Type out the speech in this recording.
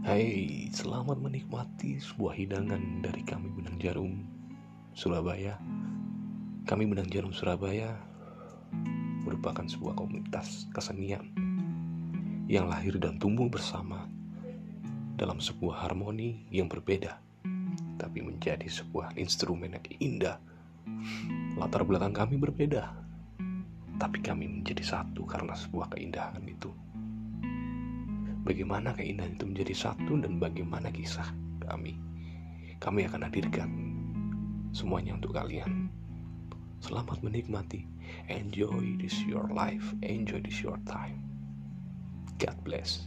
Hai, selamat menikmati sebuah hidangan dari kami Benang Jarum Surabaya. Kami Benang Jarum Surabaya merupakan sebuah komunitas kesenian yang lahir dan tumbuh bersama dalam sebuah harmoni yang berbeda, tapi menjadi sebuah instrumen yang indah. Latar belakang kami berbeda, tapi kami menjadi satu karena sebuah keindahan itu. Bagaimana keindahan itu menjadi satu dan bagaimana kisah kami. Kami akan hadirkan semuanya untuk kalian. Selamat menikmati. Enjoy this your life. Enjoy this your time. God bless.